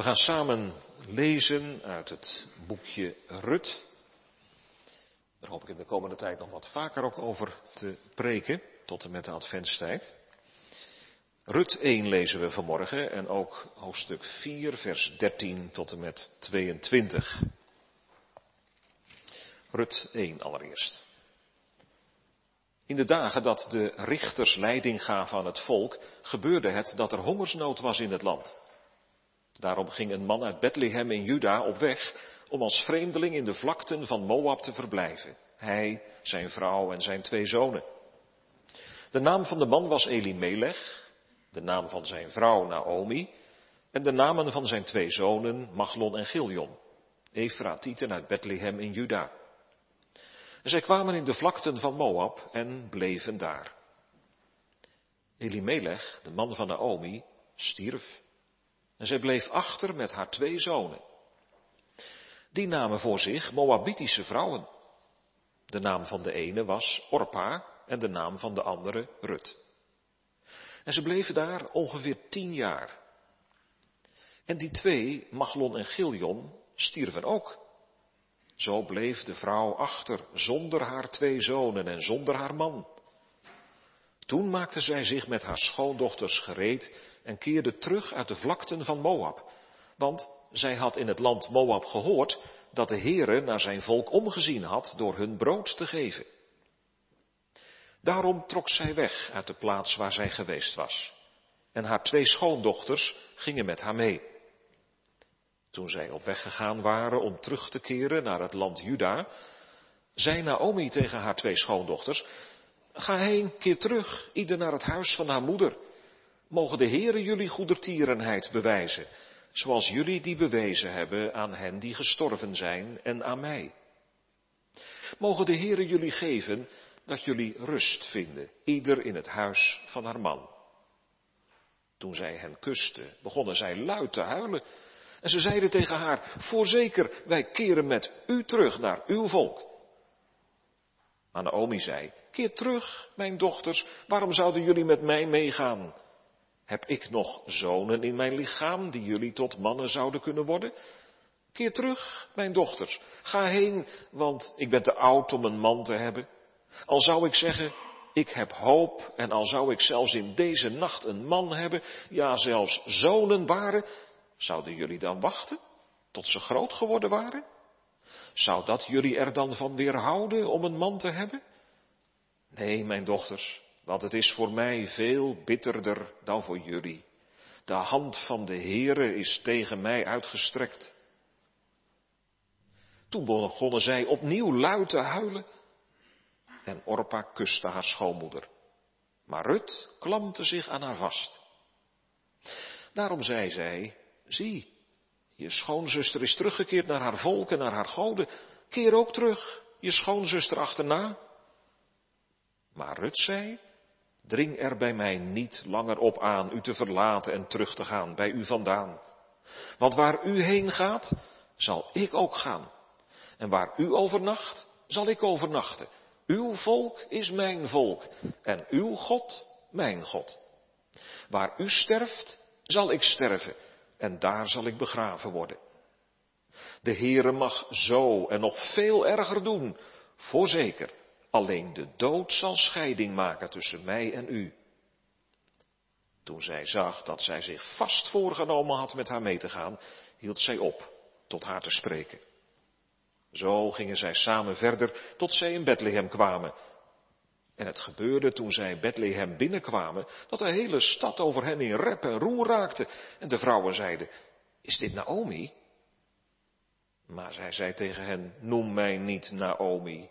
We gaan samen lezen uit het boekje Rut. Daar hoop ik in de komende tijd nog wat vaker ook over te preken, tot en met de adventstijd. Rut 1 lezen we vanmorgen en ook hoofdstuk 4, vers 13 tot en met 22. Rut 1 allereerst. In de dagen dat de richters leiding gaven aan het volk, gebeurde het dat er hongersnood was in het land. Daarom ging een man uit Bethlehem in Juda op weg om als vreemdeling in de vlakten van Moab te verblijven. Hij, zijn vrouw en zijn twee zonen. De naam van de man was Elimelech, de naam van zijn vrouw Naomi en de namen van zijn twee zonen Machlon en Giljon, Efratieten uit Bethlehem in Juda. Zij kwamen in de vlakten van Moab en bleven daar. Elimelech, de man van Naomi, stierf en zij bleef achter met haar twee zonen. Die namen voor zich Moabitische vrouwen. De naam van de ene was Orpa en de naam van de andere Rut. En ze bleven daar ongeveer tien jaar. En die twee, Machlon en Giljon, stierven ook. Zo bleef de vrouw achter, zonder haar twee zonen en zonder haar man. Toen maakte zij zich met haar schoondochters gereed en keerde terug uit de vlakten van Moab. Want zij had in het land Moab gehoord dat de Heere naar zijn volk omgezien had door hun brood te geven. Daarom trok zij weg uit de plaats waar zij geweest was. En haar twee schoondochters gingen met haar mee. Toen zij op weg gegaan waren om terug te keren naar het land Juda, zei Naomi tegen haar twee schoondochters, ga heen, keer terug, ieder naar het huis van haar moeder. Mogen de Heere jullie goedertierenheid bewijzen, zoals jullie die bewezen hebben aan hen die gestorven zijn en aan mij. Mogen de Heere jullie geven dat jullie rust vinden, ieder in het huis van haar man. Toen zij hen kuste, begonnen zij luid te huilen. En ze zeiden tegen haar, voorzeker, wij keren met u terug naar uw volk. Maar Naomi zei, keer terug, mijn dochters, waarom zouden jullie met mij meegaan? Heb ik nog zonen in mijn lichaam die jullie tot mannen zouden kunnen worden? Keer terug, mijn dochters. Ga heen, want ik ben te oud om een man te hebben. Al zou ik zeggen, ik heb hoop, en al zou ik zelfs in deze nacht een man hebben, ja zelfs zonen waren, zouden jullie dan wachten tot ze groot geworden waren? Zou dat jullie er dan van weerhouden om een man te hebben? Nee, mijn dochters, want het is voor mij veel bitterder dan voor jullie. De hand van de Heere is tegen mij uitgestrekt. Toen begonnen zij opnieuw luid te huilen. En Orpa kuste haar schoonmoeder. Maar Rut klampte zich aan haar vast. Daarom zei zij, zie, je schoonzuster is teruggekeerd naar haar volk en naar haar goden. Keer ook terug, je schoonzuster achterna. Maar Rut zei, Dring er bij mij niet langer op aan u te verlaten en terug te gaan bij u vandaan. Want waar u heen gaat, zal ik ook gaan. En waar u overnacht, zal ik overnachten. Uw volk is mijn volk en uw God mijn God. Waar u sterft, zal ik sterven en daar zal ik begraven worden. De Heere mag zo en nog veel erger doen, voorzeker. Alleen de dood zal scheiding maken tussen mij en u. Toen zij zag dat zij zich vast voorgenomen had met haar mee te gaan, hield zij op tot haar te spreken. Zo gingen zij samen verder tot zij in Bethlehem kwamen. En het gebeurde toen zij Bethlehem binnenkwamen, dat de hele stad over hen in rep en roer raakte. En de vrouwen zeiden, is dit Naomi? Maar zij zei tegen hen, noem mij niet Naomi,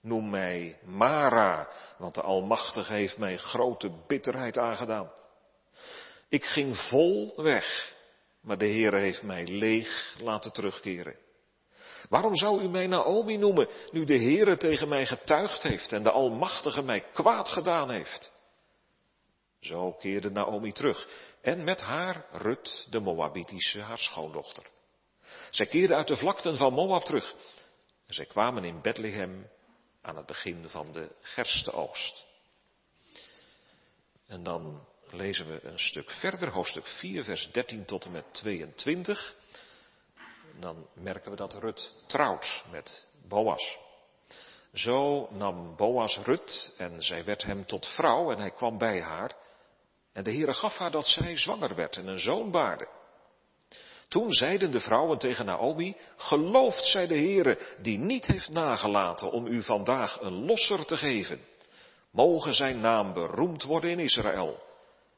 Noem mij Mara, want de Almachtige heeft mij grote bitterheid aangedaan. Ik ging vol weg, maar de Heere heeft mij leeg laten terugkeren. Waarom zou u mij Naomi noemen, nu de Heere tegen mij getuigd heeft en de Almachtige mij kwaad gedaan heeft? Zo keerde Naomi terug en met haar Rut, de Moabitische, haar schoondochter. Zij keerden uit de vlakten van Moab terug en zij kwamen in Bethlehem aan het begin van de gerstenoogst. En dan lezen we een stuk verder, hoofdstuk 4, vers 13 tot en met 22. Dan merken we dat Rut trouwt met Boas. Zo nam Boas Rut en zij werd hem tot vrouw en hij kwam bij haar. En de Heere gaf haar dat zij zwanger werd en een zoon baarde. Toen zeiden de vrouwen tegen Naomi, gelooft zij de Heere die niet heeft nagelaten om u vandaag een losser te geven. Mogen zijn naam beroemd worden in Israël.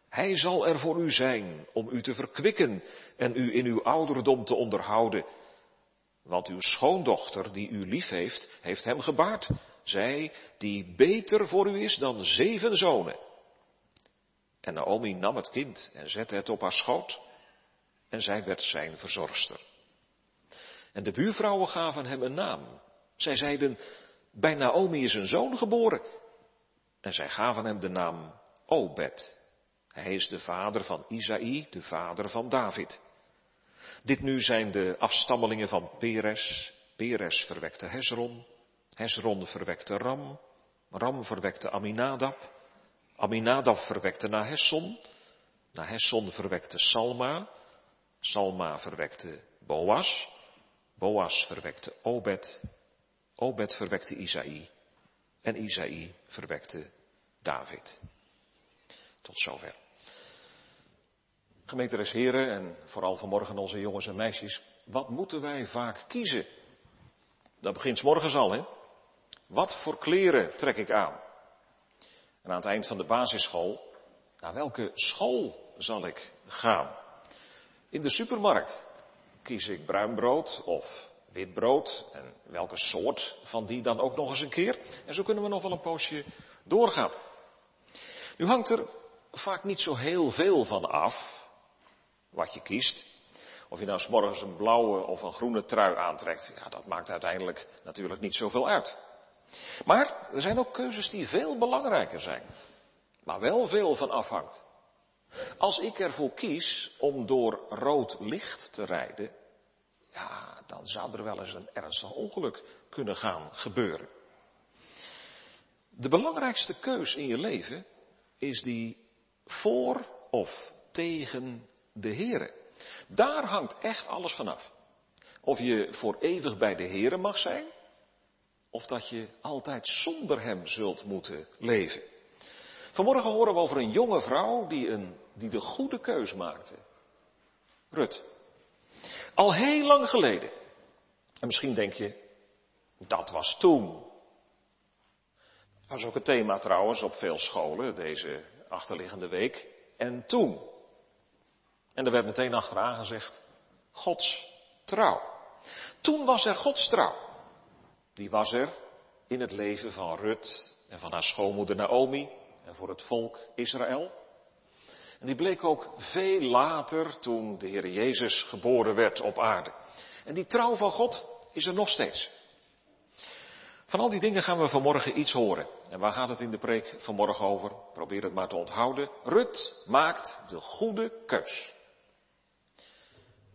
Hij zal er voor u zijn om u te verkwikken en u in uw ouderdom te onderhouden. Want uw schoondochter, die u lief heeft, heeft hem gebaard. Zij, die beter voor u is dan zeven zonen. En Naomi nam het kind en zette het op haar schoot. En zij werd zijn verzorgster. En de buurvrouwen gaven hem een naam. Zij zeiden, bij Naomi is een zoon geboren. En zij gaven hem de naam Obed. Hij is de vader van Isaï, de vader van David. Dit nu zijn de afstammelingen van Peres. Peres verwekte Hezron. Hezron verwekte Ram. Ram verwekte Aminadab. Aminadab verwekte Nahesson. Nahesson verwekte Salma. Salma verwekte Boas. Boas verwekte Obed. Obed verwekte Isaï. En Isaï verwekte David. Tot zover. Gemeenteres heren en vooral vanmorgen onze jongens en meisjes, wat moeten wij vaak kiezen? Dat begint morgens al, hè? Wat voor kleren trek ik aan? En aan het eind van de basisschool, naar welke school zal ik gaan? In de supermarkt kies ik bruin brood of wit brood en welke soort van die dan ook nog eens een keer. En zo kunnen we nog wel een poosje doorgaan. Nu hangt er vaak niet zo heel veel van af wat je kiest. Of je nou s morgens een blauwe of een groene trui aantrekt, ja, dat maakt uiteindelijk natuurlijk niet zoveel uit. Maar er zijn ook keuzes die veel belangrijker zijn, maar wel veel van afhangt. Als ik ervoor kies om door rood licht te rijden, ja, dan zou er wel eens een ernstig ongeluk kunnen gaan gebeuren. De belangrijkste keus in je leven is die voor of tegen de Here. Daar hangt echt alles vanaf. Of je voor eeuwig bij de Here mag zijn, of dat je altijd zonder Hem zult moeten leven. Vanmorgen horen we over een jonge vrouw die, een, die de goede keus maakte. Rut. Al heel lang geleden. En misschien denk je, dat was toen. Dat was ook het thema trouwens op veel scholen deze achterliggende week. En toen. En er werd meteen achteraan gezegd, Gods trouw. Toen was er Gods trouw. Die was er in het leven van Rut en van haar schoonmoeder Naomi en voor het volk Israël. En die bleek ook veel later toen de Heer Jezus geboren werd op aarde. En die trouw van God is er nog steeds. Van al die dingen gaan we vanmorgen iets horen. En waar gaat het in de preek vanmorgen over? Probeer het maar te onthouden. Rut maakt de goede keus.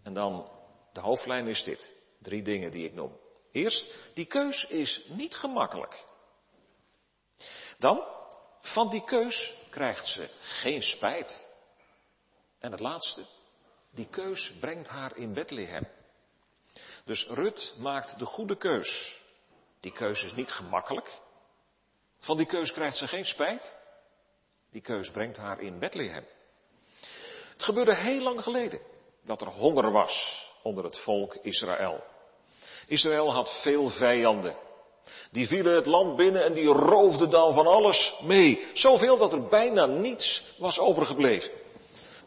En dan, de hoofdlijn is dit. Drie dingen die ik noem. Eerst, die keus is niet gemakkelijk. Dan, van die keus krijgt ze geen spijt. En het laatste, die keus brengt haar in Bethlehem. Dus Rut maakt de goede keus. Die keus is niet gemakkelijk. Van die keus krijgt ze geen spijt. Die keus brengt haar in Bethlehem. Het gebeurde heel lang geleden dat er honger was onder het volk Israël. Israël had veel vijanden. Die vielen het land binnen en die roofden dan van alles mee. Zoveel dat er bijna niets was overgebleven.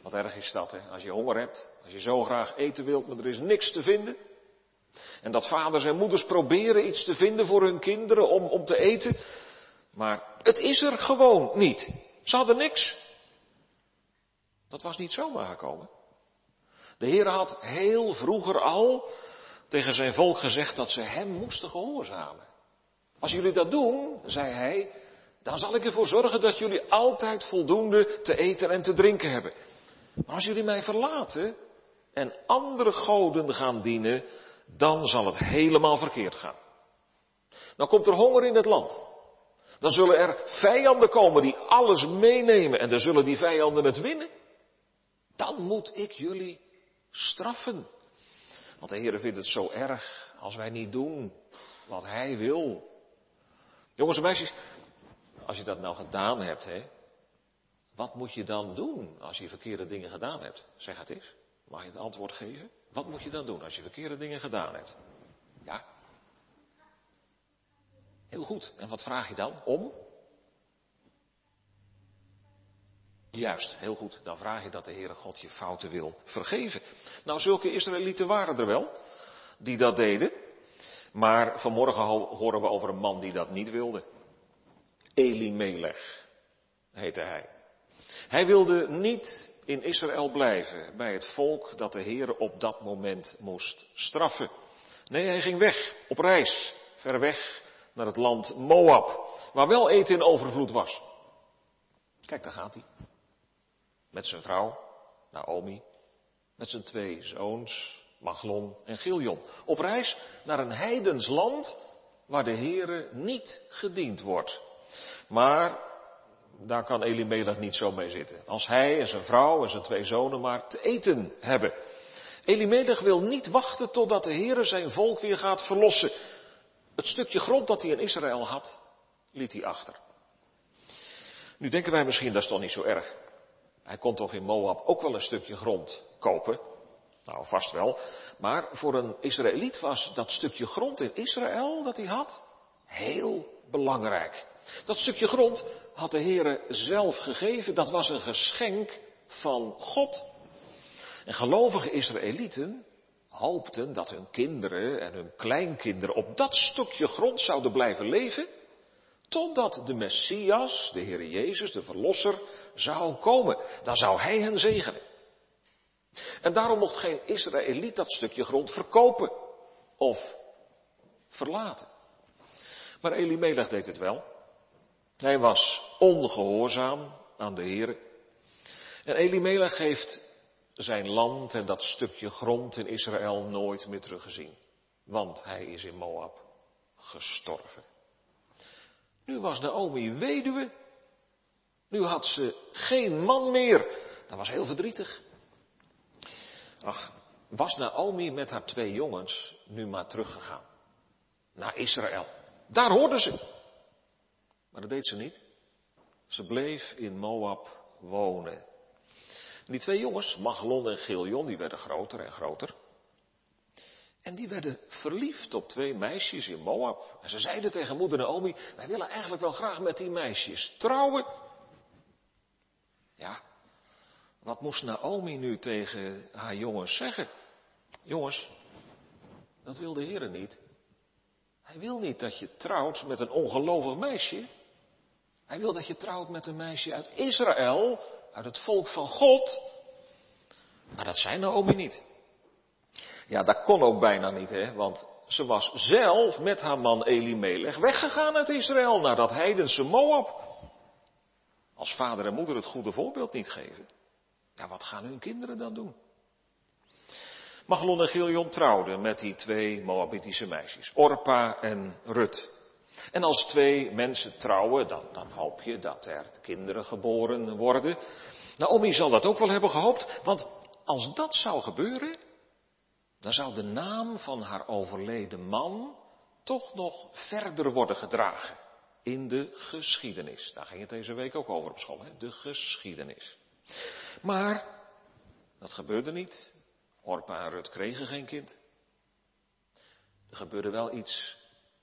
Wat erg is dat, hè? Als je honger hebt, als je zo graag eten wilt, maar er is niks te vinden. En dat vaders en moeders proberen iets te vinden voor hun kinderen om, om te eten. Maar het is er gewoon niet. Ze hadden niks. Dat was niet zomaar gekomen. De Heer had heel vroeger al tegen zijn volk gezegd dat ze hem moesten gehoorzamen. Als jullie dat doen, zei hij, dan zal ik ervoor zorgen dat jullie altijd voldoende te eten en te drinken hebben. Maar als jullie mij verlaten en andere goden gaan dienen, dan zal het helemaal verkeerd gaan. Dan komt er honger in het land. Dan zullen er vijanden komen die alles meenemen en dan zullen die vijanden het winnen. Dan moet ik jullie straffen. Want de Heer vindt het zo erg als wij niet doen wat Hij wil. Jongens en meisjes, als je dat nou gedaan hebt, hè, wat moet je dan doen als je verkeerde dingen gedaan hebt? Zeg het eens. Mag je het antwoord geven? Wat moet je dan doen als je verkeerde dingen gedaan hebt? Ja? Heel goed. En wat vraag je dan? Om? Juist, heel goed. Dan vraag je dat de Heere God je fouten wil vergeven. Nou, zulke Israëlieten waren er wel, die dat deden. Maar vanmorgen horen we over een man die dat niet wilde. Elimelech heette hij. Hij wilde niet in Israël blijven, bij het volk dat de Heer op dat moment moest straffen. Nee, hij ging weg, op reis, ver weg naar het land Moab, waar wel eten in overvloed was. Kijk, daar gaat hij. Met zijn vrouw, Naomi, met zijn twee zoons, Maglon en Giljon. Op reis naar een heidens land waar de Heere niet gediend wordt. Maar daar kan Elimelech niet zo mee zitten. Als hij en zijn vrouw en zijn twee zonen maar te eten hebben. Elimelech wil niet wachten totdat de Heere zijn volk weer gaat verlossen. Het stukje grond dat hij in Israël had, liet hij achter. Nu denken wij misschien, dat is toch niet zo erg. Hij kon toch in Moab ook wel een stukje grond kopen? Nou, vast wel. Maar voor een Israëliet was dat stukje grond in Israël dat hij had heel belangrijk. Dat stukje grond had de Heere zelf gegeven. Dat was een geschenk van God. En gelovige Israëlieten hoopten dat hun kinderen en hun kleinkinderen op dat stukje grond zouden blijven leven. Totdat de Messias, de Heer Jezus, de Verlosser, zou komen. Dan zou Hij hen zegenen. En daarom mocht geen Israëliet dat stukje grond verkopen of verlaten. Maar Elimelech deed het wel. Hij was ongehoorzaam aan de Heer. En Elimelech heeft zijn land en dat stukje grond in Israël nooit meer teruggezien. Want hij is in Moab gestorven. Nu was Naomi weduwe. Nu had ze geen man meer. Dat was heel verdrietig. Ach, was Naomi met haar twee jongens nu maar teruggegaan. Naar Israël. Daar hoorden ze. Maar dat deed ze niet. Ze bleef in Moab wonen. die twee jongens, Maglon en Giljon, die werden groter en groter. En die werden verliefd op twee meisjes in Moab. En ze zeiden tegen moeder Naomi, wij willen eigenlijk wel graag met die meisjes trouwen. Ja, wat moest Naomi nu tegen haar jongens zeggen? Jongens, dat wil de Heer niet. Hij wil niet dat je trouwt met een ongelovig meisje. Hij wil dat je trouwt met een meisje uit Israël, uit het volk van God. Maar dat zei Naomi niet. Ja, dat kon ook bijna niet, hè, want ze was zelf met haar man Elimelech weggegaan uit Israël naar dat heidense Moab. Als vader en moeder het goede voorbeeld niet geven, ja, wat gaan hun kinderen dan doen? Maglon en Giljon trouwden met die twee Moabitische meisjes, Orpa en Rut. En als twee mensen trouwen, dan, dan hoop je dat er kinderen geboren worden. Naomi zal dat ook wel hebben gehoopt, want als dat zou gebeuren, dan zou de naam van haar overleden man toch nog verder worden gedragen in de geschiedenis. Daar ging het deze week ook over op school, hè? de geschiedenis. Maar dat gebeurde niet. Orpa en Rut kregen geen kind. Er gebeurde wel iets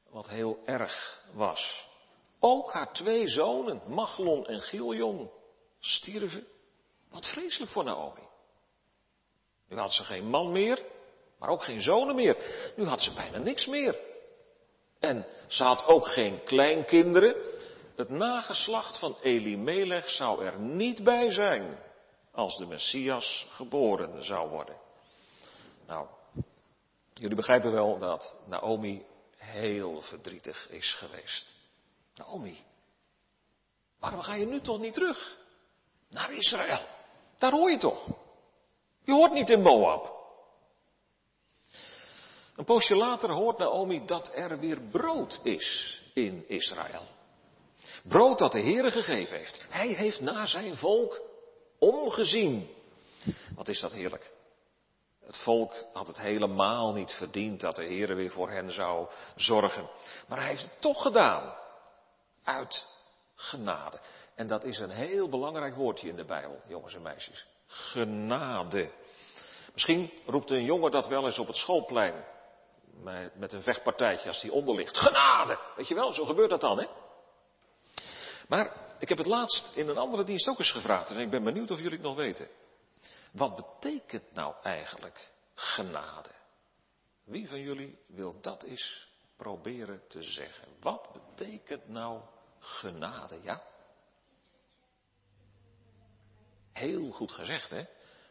wat heel erg was. Ook haar twee zonen, Machlon en Giljon, stierven. Wat vreselijk voor Naomi. Nu had ze geen man meer, maar ook geen zonen meer. Nu had ze bijna niks meer. En ze had ook geen kleinkinderen. Het nageslacht van Elimelech zou er niet bij zijn als de Messias geboren zou worden. Nou, jullie begrijpen wel dat Naomi heel verdrietig is geweest. Naomi, waarom ga je nu toch niet terug naar Israël? Daar hoor je toch? Je hoort niet in Moab. Een poosje later hoort Naomi dat er weer brood is in Israël. Brood dat de Heere gegeven heeft. Hij heeft naar zijn volk omgezien. Wat is dat heerlijk. Het volk had het helemaal niet verdiend dat de Heer weer voor hen zou zorgen. Maar hij heeft het toch gedaan. Uit genade. En dat is een heel belangrijk woordje in de Bijbel, jongens en meisjes. Genade. Misschien roept een jongen dat wel eens op het schoolplein. Met een vechtpartijtje als die onder ligt. Genade! Weet je wel, zo gebeurt dat dan, hè? Maar ik heb het laatst in een andere dienst ook eens gevraagd. En ik ben benieuwd of jullie het nog weten. Wat betekent nou eigenlijk genade? Wie van jullie wil dat eens proberen te zeggen? Wat betekent nou genade, ja? Heel goed gezegd, hè?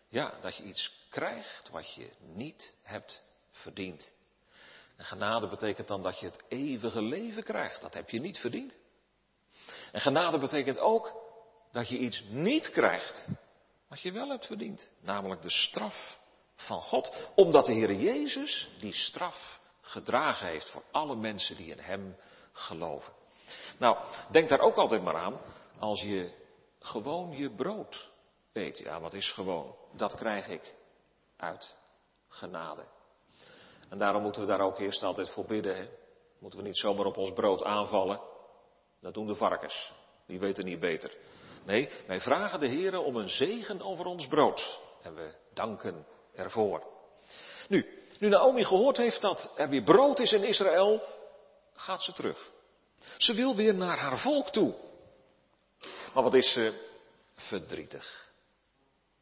Ja, dat je iets krijgt wat je niet hebt verdiend. En genade betekent dan dat je het eeuwige leven krijgt. Dat heb je niet verdiend. En genade betekent ook dat je iets niet krijgt wat je wel hebt verdiend. Namelijk de straf van God. Omdat de Heer Jezus die straf gedragen heeft voor alle mensen die in Hem geloven. Nou, denk daar ook altijd maar aan als je gewoon je brood eet. Ja, wat is gewoon? Dat krijg ik uit genade. En daarom moeten we daar ook eerst altijd voor bidden. Hè? Moeten we niet zomaar op ons brood aanvallen. Dat doen de varkens. Die weten niet beter. Nee, wij vragen de Heer om een zegen over ons brood. En we danken ervoor. Nu, nu Naomi gehoord heeft dat er weer brood is in Israël, gaat ze terug. Ze wil weer naar haar volk toe. Maar wat is ze verdrietig,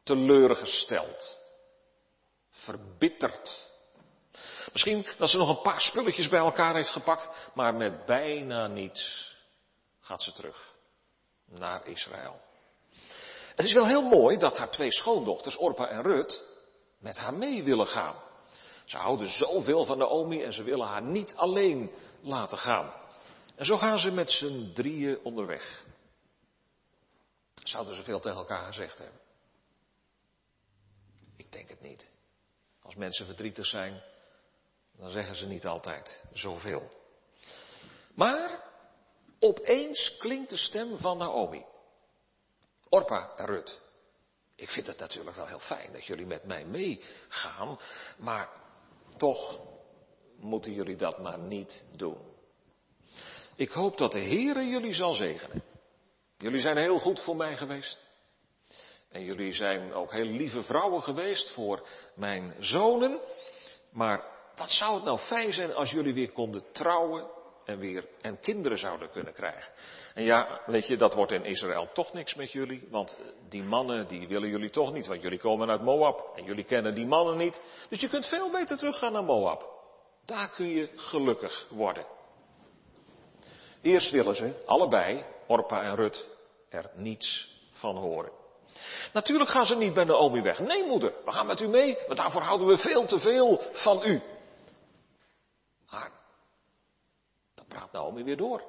teleurgesteld, verbitterd. Misschien dat ze nog een paar spulletjes bij elkaar heeft gepakt, maar met bijna niets gaat ze terug naar Israël. Het is wel heel mooi dat haar twee schoondochters, Orpa en Rut, met haar mee willen gaan. Ze houden zoveel van Naomi en ze willen haar niet alleen laten gaan. En zo gaan ze met z'n drieën onderweg. Zouden ze veel tegen elkaar gezegd hebben? Ik denk het niet. Als mensen verdrietig zijn, dan zeggen ze niet altijd zoveel. Maar opeens klinkt de stem van Naomi. Orpa en Rut. Ik vind het natuurlijk wel heel fijn dat jullie met mij meegaan, maar toch moeten jullie dat maar niet doen. Ik hoop dat de Heere jullie zal zegenen. Jullie zijn heel goed voor mij geweest. En jullie zijn ook heel lieve vrouwen geweest voor mijn zonen. Maar wat zou het nou fijn zijn als jullie weer konden trouwen en weer en kinderen zouden kunnen krijgen. En ja, weet je, dat wordt in Israël toch niks met jullie, want die mannen die willen jullie toch niet, want jullie komen uit Moab en jullie kennen die mannen niet. Dus je kunt veel beter teruggaan naar Moab. Daar kun je gelukkig worden. Eerst willen ze, allebei, Orpa en Rut, er niets van horen. Natuurlijk gaan ze niet bij Naomi weg. Nee, moeder, we gaan met u mee, want daarvoor houden we veel te veel van u. Maar, dan praat Naomi weer door.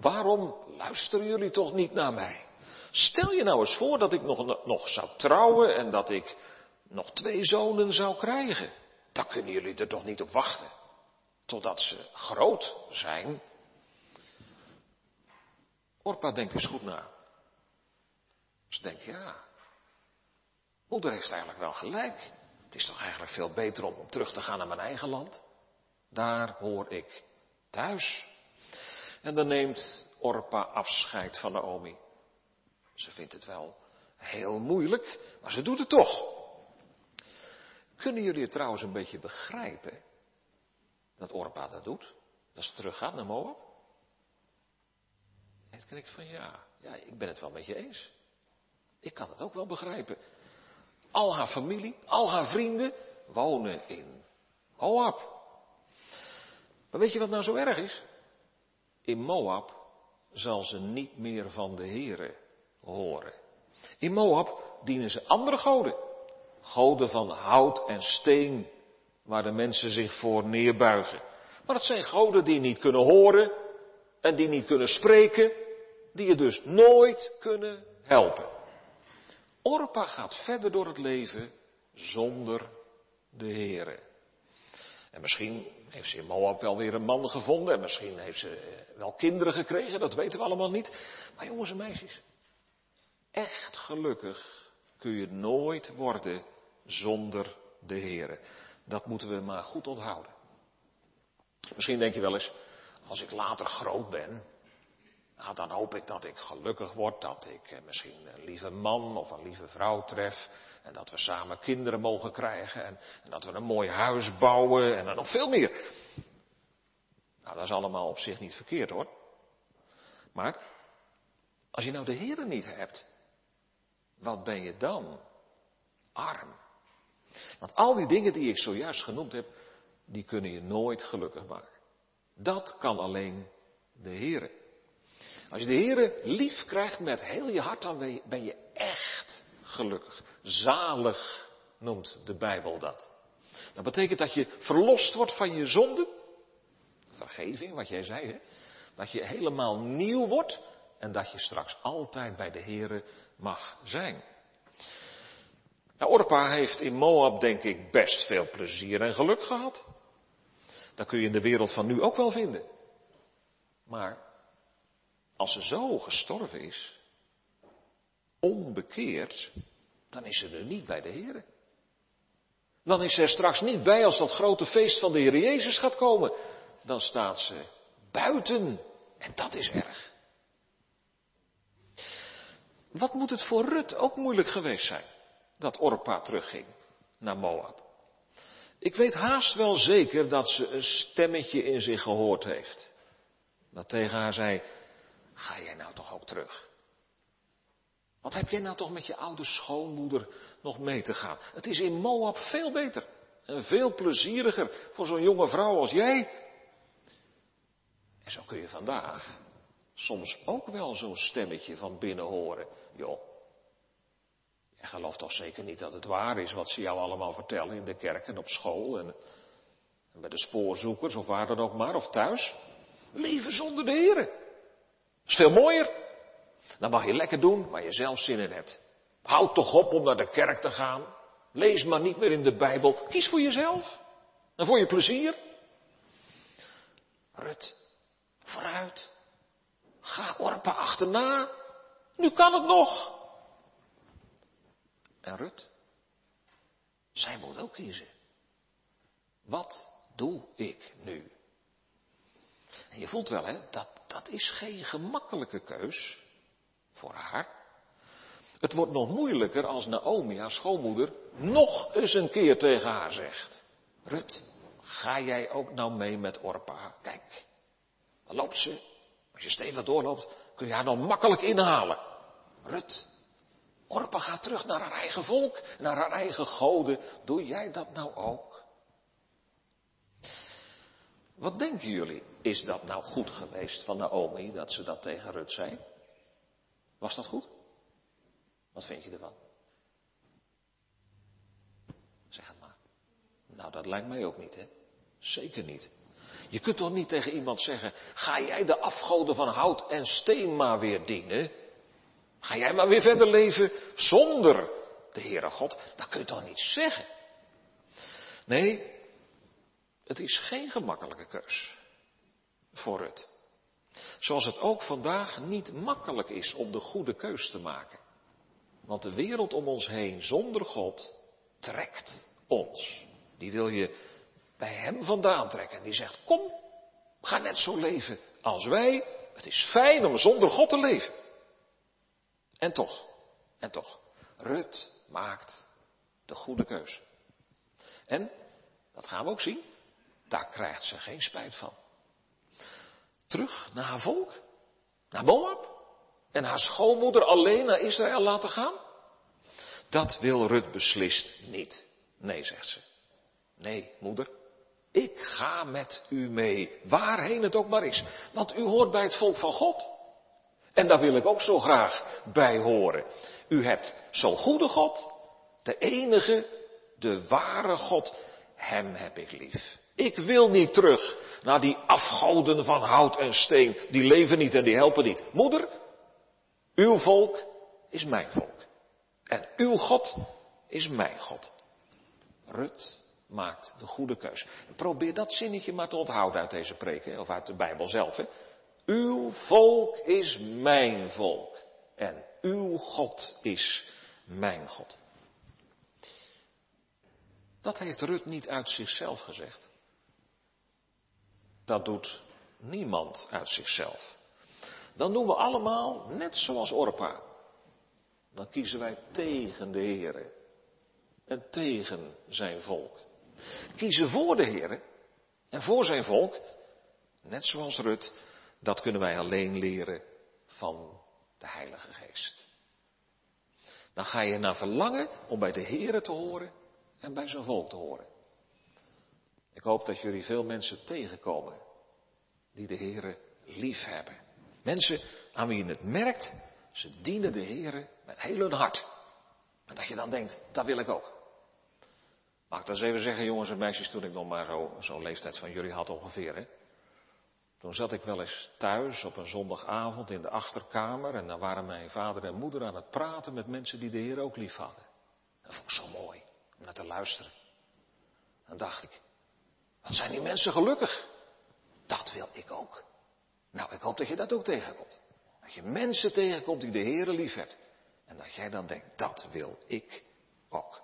Waarom luisteren jullie toch niet naar mij? Stel je nou eens voor dat ik nog, nog zou trouwen en dat ik nog twee zonen zou krijgen. Dan kunnen jullie er toch niet op wachten. Totdat ze groot zijn Orpa denkt eens goed na. Ze denkt, ja, moeder heeft eigenlijk wel gelijk. Het is toch eigenlijk veel beter om terug te gaan naar mijn eigen land. Daar hoor ik thuis. En dan neemt Orpa afscheid van Naomi. Ze vindt het wel heel moeilijk, maar ze doet het toch. Kunnen jullie het trouwens een beetje begrijpen dat Orpa dat doet? Dat ze teruggaat naar Moab? Het knikt van ja, ja, ik ben het wel met je eens. Ik kan het ook wel begrijpen. Al haar familie, al haar vrienden wonen in Moab. Maar weet je wat nou zo erg is? In Moab zal ze niet meer van de Here horen. In Moab dienen ze andere goden. Goden van hout en steen, waar de mensen zich voor neerbuigen. Maar het zijn goden die niet kunnen horen en die niet kunnen spreken die je dus nooit kunnen helpen. Orpa gaat verder door het leven zonder de Here. En misschien heeft ze in Moab wel weer een man gevonden. En misschien heeft ze eh, wel kinderen gekregen. Dat weten we allemaal niet. Maar jongens en meisjes. Echt gelukkig kun je nooit worden zonder de Heer. Dat moeten we maar goed onthouden. Misschien denk je wel eens, als ik later groot ben, nou, dan hoop ik dat ik gelukkig word, dat ik eh, misschien een lieve man of een lieve vrouw tref. En dat we samen kinderen mogen krijgen. En, dat we een mooi huis bouwen en nog veel meer. Nou, dat is allemaal op zich niet verkeerd hoor. Maar als je nou de Heer niet hebt, wat ben je dan? Arm. Want al die dingen die ik zojuist genoemd heb, die kunnen je nooit gelukkig maken. Dat kan alleen de Heer. Als je de Heer lief krijgt met heel je hart, dan ben je echt gelukkig. Zalig noemt de Bijbel dat. Dat betekent dat je verlost wordt van je zonde. Vergeving, wat jij zei, hè? Dat je helemaal nieuw wordt en dat je straks altijd bij de Heer mag zijn. Nou, Orpa heeft in Moab denk ik best veel plezier en geluk gehad. Dat kun je in de wereld van nu ook wel vinden. Maar als ze zo gestorven is, onbekeerd, dan is ze er niet bij de Heer. Dan is ze er straks niet bij als dat grote feest van de Heer Jezus gaat komen. Dan staat ze buiten. En dat is erg. Wat moet het voor Rut ook moeilijk geweest zijn? Dat Orpa terugging naar Moab. Ik weet haast wel zeker dat ze een stemmetje in zich gehoord heeft. Dat tegen haar zei, ga jij nou toch ook terug? Wat heb jij nou toch met je oude schoonmoeder nog mee te gaan? Het is in Moab veel beter en veel plezieriger voor zo'n jonge vrouw als jij. En zo kun je vandaag soms ook wel zo'n stemmetje van binnen horen. Joh, jij gelooft toch zeker niet dat het waar is wat ze jou allemaal vertellen in de kerk en op school en, en bij de spoorzoekers of waar dan ook maar, of thuis. Leven zonder de Heer. Is veel mooier. Dan mag je lekker doen waar je zelf zin in hebt. Houd toch op om naar de kerk te gaan. Lees maar niet meer in de Bijbel. Kies voor jezelf. En voor je plezier. Rut, vooruit. Ga Orpa achterna. Nu kan het nog. En Rut, zij moet ook kiezen. Wat doe ik nu? En je voelt wel, hè, dat, dat is geen gemakkelijke keus voor haar. Het wordt nog moeilijker als Naomi, haar schoonmoeder, nog eens een keer tegen haar zegt. Rut, ga jij ook nou mee met Orpa? Kijk, dan loopt ze. Als je stevig doorloopt, kun je haar dan makkelijk inhalen. Rut, Orpa gaat terug naar haar eigen volk, naar haar eigen goden. Doe jij dat nou ook? Wat denken jullie? Is dat nou goed geweest van Naomi dat ze dat tegen Rut zei? Was dat goed? Wat vind je ervan? Zeg het maar. Nou, dat lijkt mij ook niet, hè? Zeker niet. Je kunt toch niet tegen iemand zeggen: ga jij de afgoden van hout en steen maar weer dienen? Ga jij maar weer verder leven zonder de Heere God? Dat kun je toch niet zeggen? Nee, het is geen gemakkelijke keus voor het. Zoals het ook vandaag niet makkelijk is om de goede keus te maken. Want de wereld om ons heen zonder God trekt ons. Die wil je bij Hem vandaan trekken. Die zegt, kom, ga net zo leven als wij. Het is fijn om zonder God te leven. En toch, en toch, Rut maakt de goede keus. En, dat gaan we ook zien, daar krijgt ze geen spijt van terug naar haar volk? Naar Moab? En haar schoonmoeder alleen naar Israël laten gaan? Dat wil Rut beslist niet. Nee, zegt ze. Nee, moeder. Ik ga met u mee, waarheen het ook maar is. Want u hoort bij het volk van God. En daar wil ik ook zo graag bij horen. U hebt zo'n goede God, de enige, de ware God. Hem heb ik lief. Ik wil niet terug naar die afgoden van hout en steen. Die leven niet en die helpen niet. Moeder, uw volk is mijn volk. En uw God is mijn God. Rut maakt de goede keus. Probeer dat zinnetje maar te onthouden uit deze preek, of uit de Bijbel zelf. Hè. Uw volk is mijn volk. En uw God is mijn God. Dat heeft Rut niet uit zichzelf gezegd. Dat doet niemand uit zichzelf. Dan doen we allemaal net zoals Orpa. Dan kiezen wij tegen de Heer en tegen zijn volk. Kiezen voor de Heer en voor zijn volk, net zoals Rut, dat kunnen wij alleen leren van de Heilige Geest. Dan ga je naar verlangen om bij de Heer te horen en bij zijn volk te horen. Ik hoop dat jullie veel mensen tegenkomen die de Heer lief hebben. Mensen aan wie je het merkt, ze dienen de Heer met heel hun hart. En dat je dan denkt, dat wil ik ook. Mag ik dat eens even zeggen, jongens en meisjes, toen ik nog maar zo'n zo leeftijd van jullie had ongeveer. Hè? Toen zat ik wel eens thuis op een zondagavond in de achterkamer en dan waren mijn vader en moeder aan het praten met mensen die de Heer ook lief hadden. Dat vond ik zo mooi om naar te luisteren. Dan dacht ik, wat zijn die mensen gelukkig? Dat wil ik ook. Nou, ik hoop dat je dat ook tegenkomt. Dat je mensen tegenkomt die de Heer lief hebt. En dat jij dan denkt, dat wil ik ook.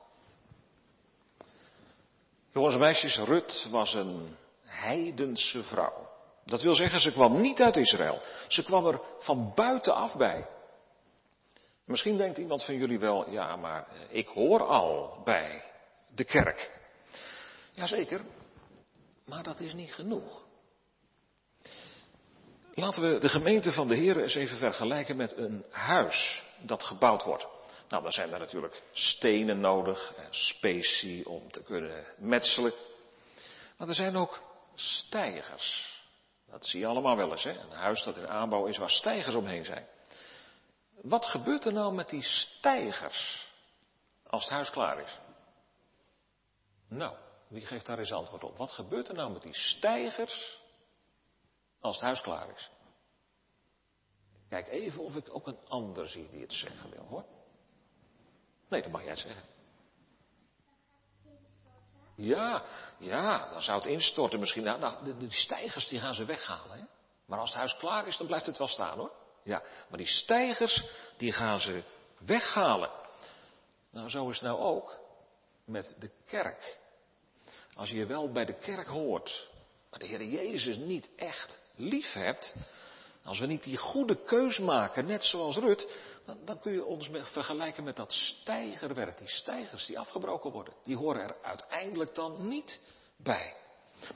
Jongens en meisjes, Rut was een heidense vrouw. Dat wil zeggen, ze kwam niet uit Israël. Ze kwam er van buitenaf bij. Misschien denkt iemand van jullie wel, ja, maar ik hoor al bij de kerk. Jazeker, maar dat is niet genoeg. Laten we de gemeente van de Heer eens even vergelijken met een huis dat gebouwd wordt. Nou, dan zijn er natuurlijk stenen nodig, specie om te kunnen metselen. Maar er zijn ook stijgers. Dat zie je allemaal wel eens, hè? Een huis dat in aanbouw is waar stijgers omheen zijn. Wat gebeurt er nou met die stijgers als het huis klaar is? Nou, wie geeft daar eens antwoord op? Wat gebeurt er nou met die stijgers als het huis klaar is? Kijk even of ik ook een ander zie die het zeggen wil, hoor. Nee, dat mag jij zeggen. Ja, ja, dan zou het instorten misschien. Nou, nou die stijgers die gaan ze weghalen. Hè? Maar als het huis klaar is, dan blijft het wel staan hoor. Ja, maar die stijgers die gaan ze weghalen. Nou, zo is het nou ook met de kerk. Als je wel bij de kerk hoort, maar de Heer Jezus niet echt lief hebt, als we niet die goede keus maken, net zoals Rut, dan, dan kun je ons vergelijken met dat stijgerwerk. Die stijgers die afgebroken worden, die horen er uiteindelijk dan niet bij.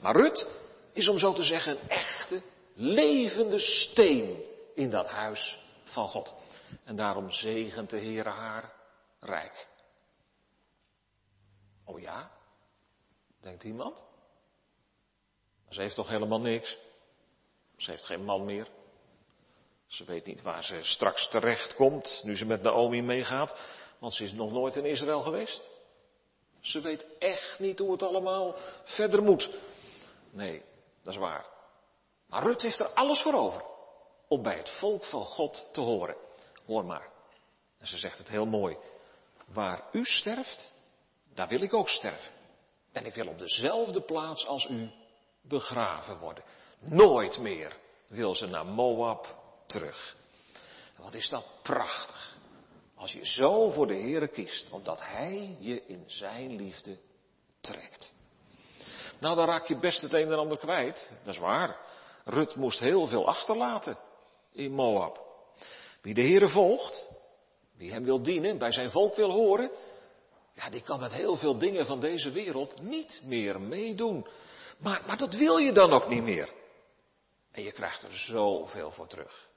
Maar Rut is om zo te zeggen een echte, levende steen in dat huis van God. En daarom zegent de Heer haar rijk. Oh ja? Denkt iemand? Ze heeft toch helemaal niks? Ze heeft geen man meer. Ze weet niet waar ze straks terecht komt, nu ze met Naomi meegaat, want ze is nog nooit in Israël geweest. Ze weet echt niet hoe het allemaal verder moet. Nee, dat is waar. Maar Rut heeft er alles voor over om bij het volk van God te horen. Hoor maar. En ze zegt het heel mooi. Waar u sterft, daar wil ik ook sterven. En ik wil op dezelfde plaats als u begraven worden. Nooit meer wil ze naar Moab terug. Wat is dat prachtig. Als je zo voor de Heer kiest, omdat Hij je in Zijn liefde trekt. Nou, dan raak je best het een en ander kwijt. Dat is waar. Rut moest heel veel achterlaten in Moab. Wie de Heer volgt, wie Hem wil dienen, bij zijn volk wil horen, ja, die kan met heel veel dingen van deze wereld niet meer meedoen. Maar, maar dat wil je dan ook niet meer. En je krijgt er zoveel voor terug.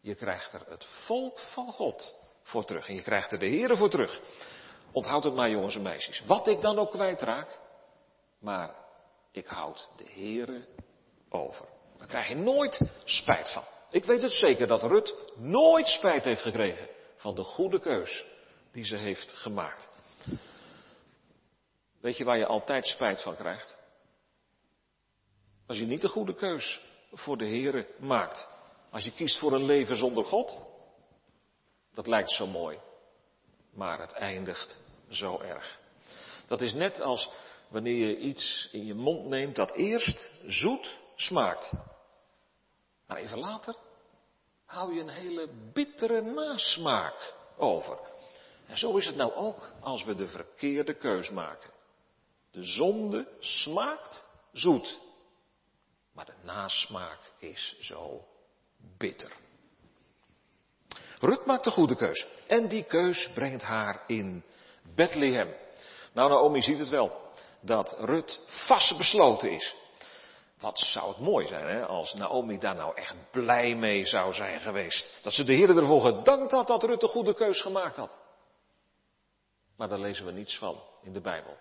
Je krijgt er het volk van God voor terug. En je krijgt er de Here voor terug. Onthoud het maar, jongens en meisjes. Wat ik dan ook kwijtraak. Maar ik houd de Here over. Daar krijg je nooit spijt van. Ik weet het zeker dat Rut nooit spijt heeft gekregen van de goede keus die ze heeft gemaakt. Weet je waar je altijd spijt van krijgt? Als je niet de goede keus voor de Here maakt. Als je kiest voor een leven zonder God, dat lijkt zo mooi, maar het eindigt zo erg. Dat is net als wanneer je iets in je mond neemt dat eerst zoet smaakt. Maar even later hou je een hele bittere nasmaak over. En zo is het nou ook als we de verkeerde keus maken. De zonde smaakt zoet, maar de nasmaak is zo bitter. Rut maakt de goede keus. En die keus brengt haar in Bethlehem. Nou, Naomi ziet het wel. Dat Rut vastbesloten is. Wat zou het mooi zijn hè, als Naomi daar nou echt blij mee zou zijn geweest. Dat ze de Heer ervoor gedankt had dat Rut de goede keus gemaakt had. Maar daar lezen we niets van in de Bijbel.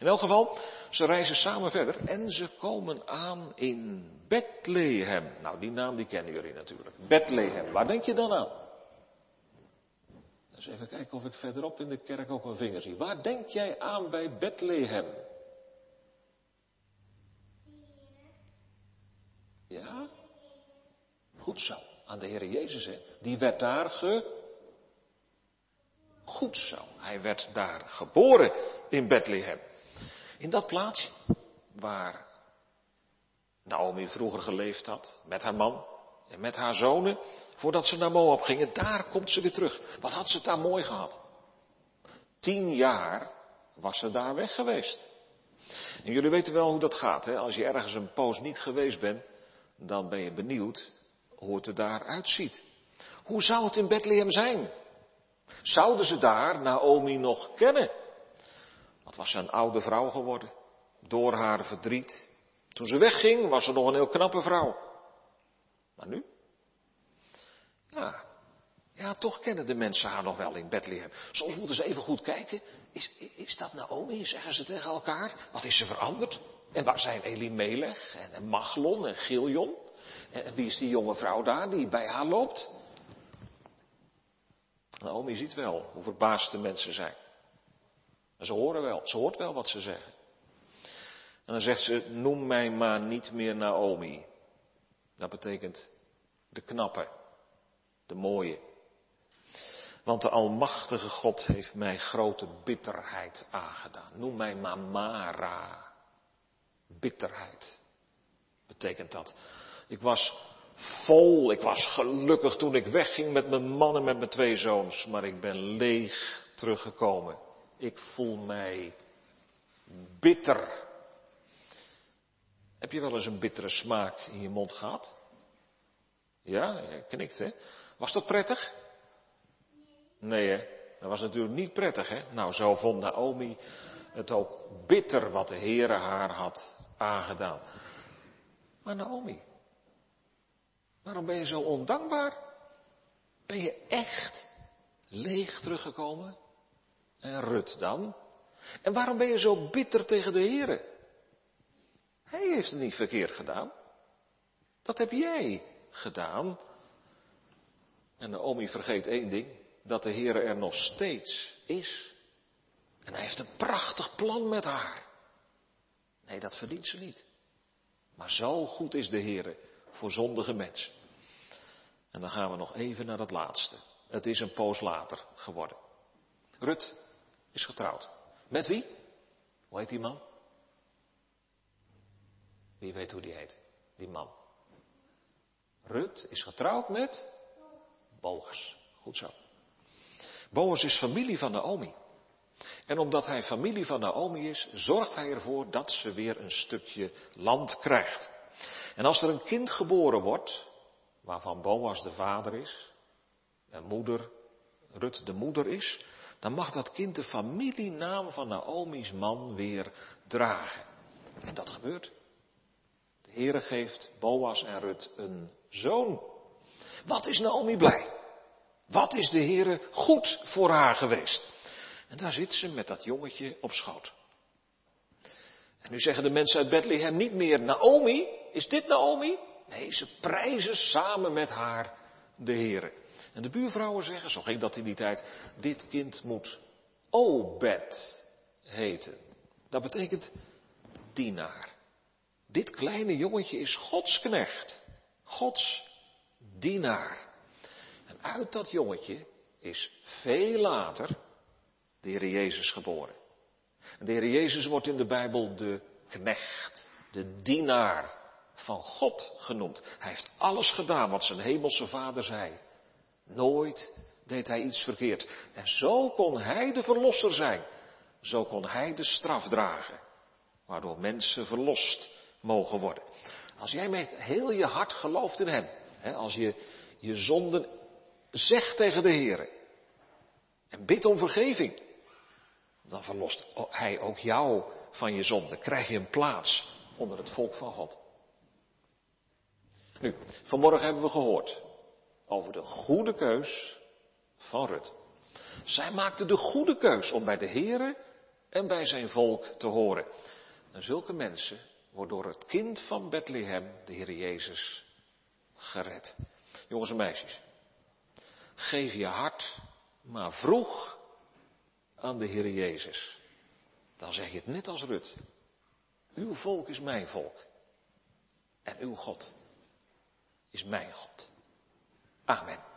In elk geval, ze reizen samen verder en ze komen aan in Bethlehem. Nou, die naam die kennen jullie natuurlijk. Bethlehem. Waar denk je dan aan? Dus even kijken of ik verderop in de kerk ook een vinger zie. Waar denk jij aan bij Bethlehem? Ja? Goed zo. Aan de Heer Jezus? Die werd daar ge... Goed zo. Hij werd daar geboren in Bethlehem. In dat plaatsje waar Naomi vroeger geleefd had, met haar man en met haar zonen, voordat ze naar Moab gingen, daar komt ze weer terug. Wat had ze daar mooi gehad? Tien jaar was ze daar weg geweest. En jullie weten wel hoe dat gaat, hè? Als je ergens een poos niet geweest bent, dan ben je benieuwd hoe het er daar uitziet. Hoe zou het in Bethlehem zijn? Zouden ze daar Naomi nog kennen? Wat was ze een oude vrouw geworden? Door haar verdriet. Toen ze wegging was ze nog een heel knappe vrouw. Maar nu? Ja, ja, toch kennen de mensen haar nog wel in Bethlehem. Soms moeten ze even goed kijken. Is, is dat Naomi? Zeggen ze tegen elkaar. Wat is ze veranderd? En waar zijn Elimelech en Machlon en Giljon? En wie is die jonge vrouw daar die bij haar loopt? Naomi ziet wel hoe verbaasd de mensen zijn. Ze horen wel, ze hoort wel wat ze zeggen. En dan zegt ze, noem mij maar niet meer Naomi. Dat betekent de knappe, de mooie. Want de Almachtige God heeft mij grote bitterheid aangedaan. Noem mij maar Mara. Bitterheid betekent dat. Ik was vol, ik was gelukkig toen ik wegging met mijn man en met mijn twee zoons, maar ik ben leeg teruggekomen. Ik voel mij bitter. Heb je wel eens een bittere smaak in je mond gehad? Ja, knikt hè. Was dat prettig? Nee hè. Dat was natuurlijk niet prettig hè. Nou, zo vond Naomi het ook bitter wat de Heere haar had aangedaan. Maar Naomi, waarom ben je zo ondankbaar? Ben je echt leeg teruggekomen? En Rut dan? En waarom ben je zo bitter tegen de Heer? Hij heeft het niet verkeerd gedaan. Dat heb jij gedaan. En Naomi vergeet één ding, dat de Heer er nog steeds is. En hij heeft een prachtig plan met haar. Nee, dat verdient ze niet. Maar zo goed is de Heer voor zondige mensen. En dan gaan we nog even naar dat laatste. Het is een poos later geworden. Rut is getrouwd. Met wie? Hoe heet die man? Wie weet hoe die heet, die man? Rut is getrouwd met Boas. Goed zo. Boas is familie van Naomi. En omdat hij familie van Naomi is, zorgt hij ervoor dat ze weer een stukje land krijgt. En als er een kind geboren wordt, waarvan Boas de vader is, en moeder, Rut de moeder is, dan mag dat kind de familienaam van Naomi's man weer dragen. En dat gebeurt. De Heere geeft Boas en Rut een zoon. Wat is Naomi blij? Wat is de Heere goed voor haar geweest? En daar zit ze met dat jongetje op schoot. En nu zeggen de mensen uit Bethlehem niet meer Naomi, is dit Naomi? Nee, ze prijzen samen met haar de Heere. En de buurvrouwen zeggen, zo ging dat in die tijd, dit kind moet Obed heten. Dat betekent dienaar. Dit kleine jongetje is Gods knecht. Gods dienaar. En uit dat jongetje is veel later de Heer Jezus geboren. De Heer Jezus wordt in de Bijbel de knecht, de dienaar van God genoemd. Hij heeft alles gedaan wat zijn hemelse vader zei. Nooit deed hij iets verkeerd. En zo kon hij de verlosser zijn. Zo kon hij de straf dragen. Waardoor mensen verlost mogen worden. Als jij met heel je hart gelooft in hem. Hè, als je je zonden zegt tegen de Heer. En bidt om vergeving. Dan verlost hij ook jou van je zonde. Krijg je een plaats onder het volk van God. Nu, vanmorgen hebben we gehoord over de goede keus van Rut. Zij maakte de goede keus om bij de Here en bij zijn volk te horen. En zulke mensen worden door het kind van Bethlehem, de Heer Jezus, gered. Jongens en meisjes, geef je hart maar vroeg aan de Heer Jezus. Dan zeg je het net als Rut. Uw volk is mijn volk. En uw God is mijn God. Amen.